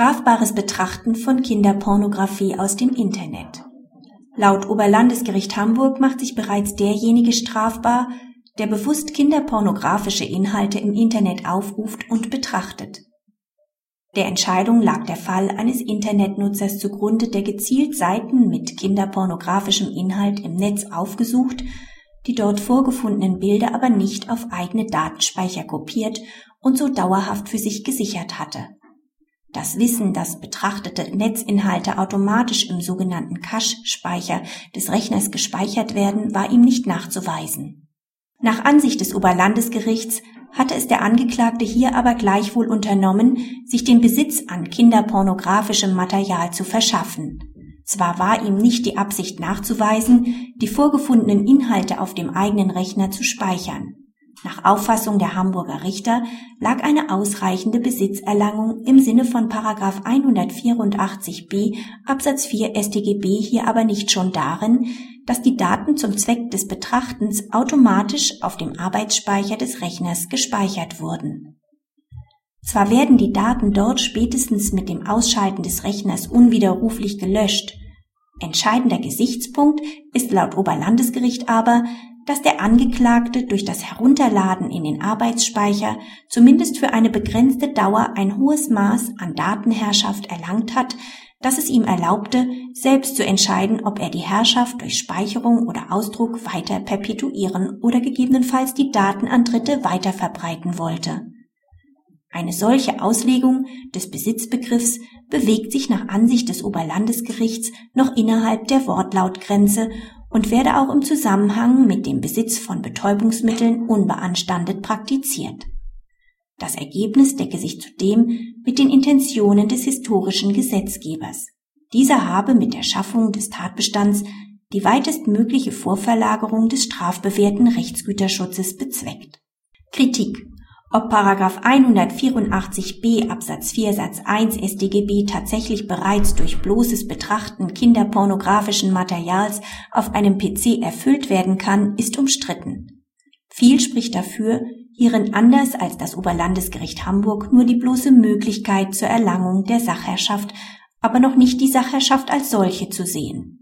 Strafbares Betrachten von Kinderpornografie aus dem Internet. Laut Oberlandesgericht Hamburg macht sich bereits derjenige strafbar, der bewusst kinderpornografische Inhalte im Internet aufruft und betrachtet. Der Entscheidung lag der Fall eines Internetnutzers zugrunde, der gezielt Seiten mit kinderpornografischem Inhalt im Netz aufgesucht, die dort vorgefundenen Bilder aber nicht auf eigene Datenspeicher kopiert und so dauerhaft für sich gesichert hatte. Das Wissen, dass betrachtete Netzinhalte automatisch im sogenannten Cache-Speicher des Rechners gespeichert werden, war ihm nicht nachzuweisen. Nach Ansicht des Oberlandesgerichts hatte es der Angeklagte hier aber gleichwohl unternommen, sich den Besitz an kinderpornografischem Material zu verschaffen. Zwar war ihm nicht die Absicht nachzuweisen, die vorgefundenen Inhalte auf dem eigenen Rechner zu speichern. Nach Auffassung der Hamburger Richter lag eine ausreichende Besitzerlangung im Sinne von 184b Absatz 4 StGB hier aber nicht schon darin, dass die Daten zum Zweck des Betrachtens automatisch auf dem Arbeitsspeicher des Rechners gespeichert wurden. Zwar werden die Daten dort spätestens mit dem Ausschalten des Rechners unwiderruflich gelöscht, entscheidender Gesichtspunkt ist laut Oberlandesgericht aber, dass der Angeklagte durch das Herunterladen in den Arbeitsspeicher zumindest für eine begrenzte Dauer ein hohes Maß an Datenherrschaft erlangt hat, das es ihm erlaubte, selbst zu entscheiden, ob er die Herrschaft durch Speicherung oder Ausdruck weiter perpetuieren oder gegebenenfalls die Daten an Dritte weiterverbreiten wollte. Eine solche Auslegung des Besitzbegriffs bewegt sich nach Ansicht des Oberlandesgerichts noch innerhalb der Wortlautgrenze und werde auch im Zusammenhang mit dem Besitz von Betäubungsmitteln unbeanstandet praktiziert. Das Ergebnis decke sich zudem mit den Intentionen des historischen Gesetzgebers. Dieser habe mit der Schaffung des Tatbestands die weitestmögliche Vorverlagerung des strafbewährten Rechtsgüterschutzes bezweckt. Kritik ob 184b Absatz 4 Satz 1 StGB tatsächlich bereits durch bloßes Betrachten kinderpornografischen Materials auf einem PC erfüllt werden kann, ist umstritten. Viel spricht dafür, hierin anders als das Oberlandesgericht Hamburg nur die bloße Möglichkeit zur Erlangung der Sachherrschaft, aber noch nicht die Sachherrschaft als solche zu sehen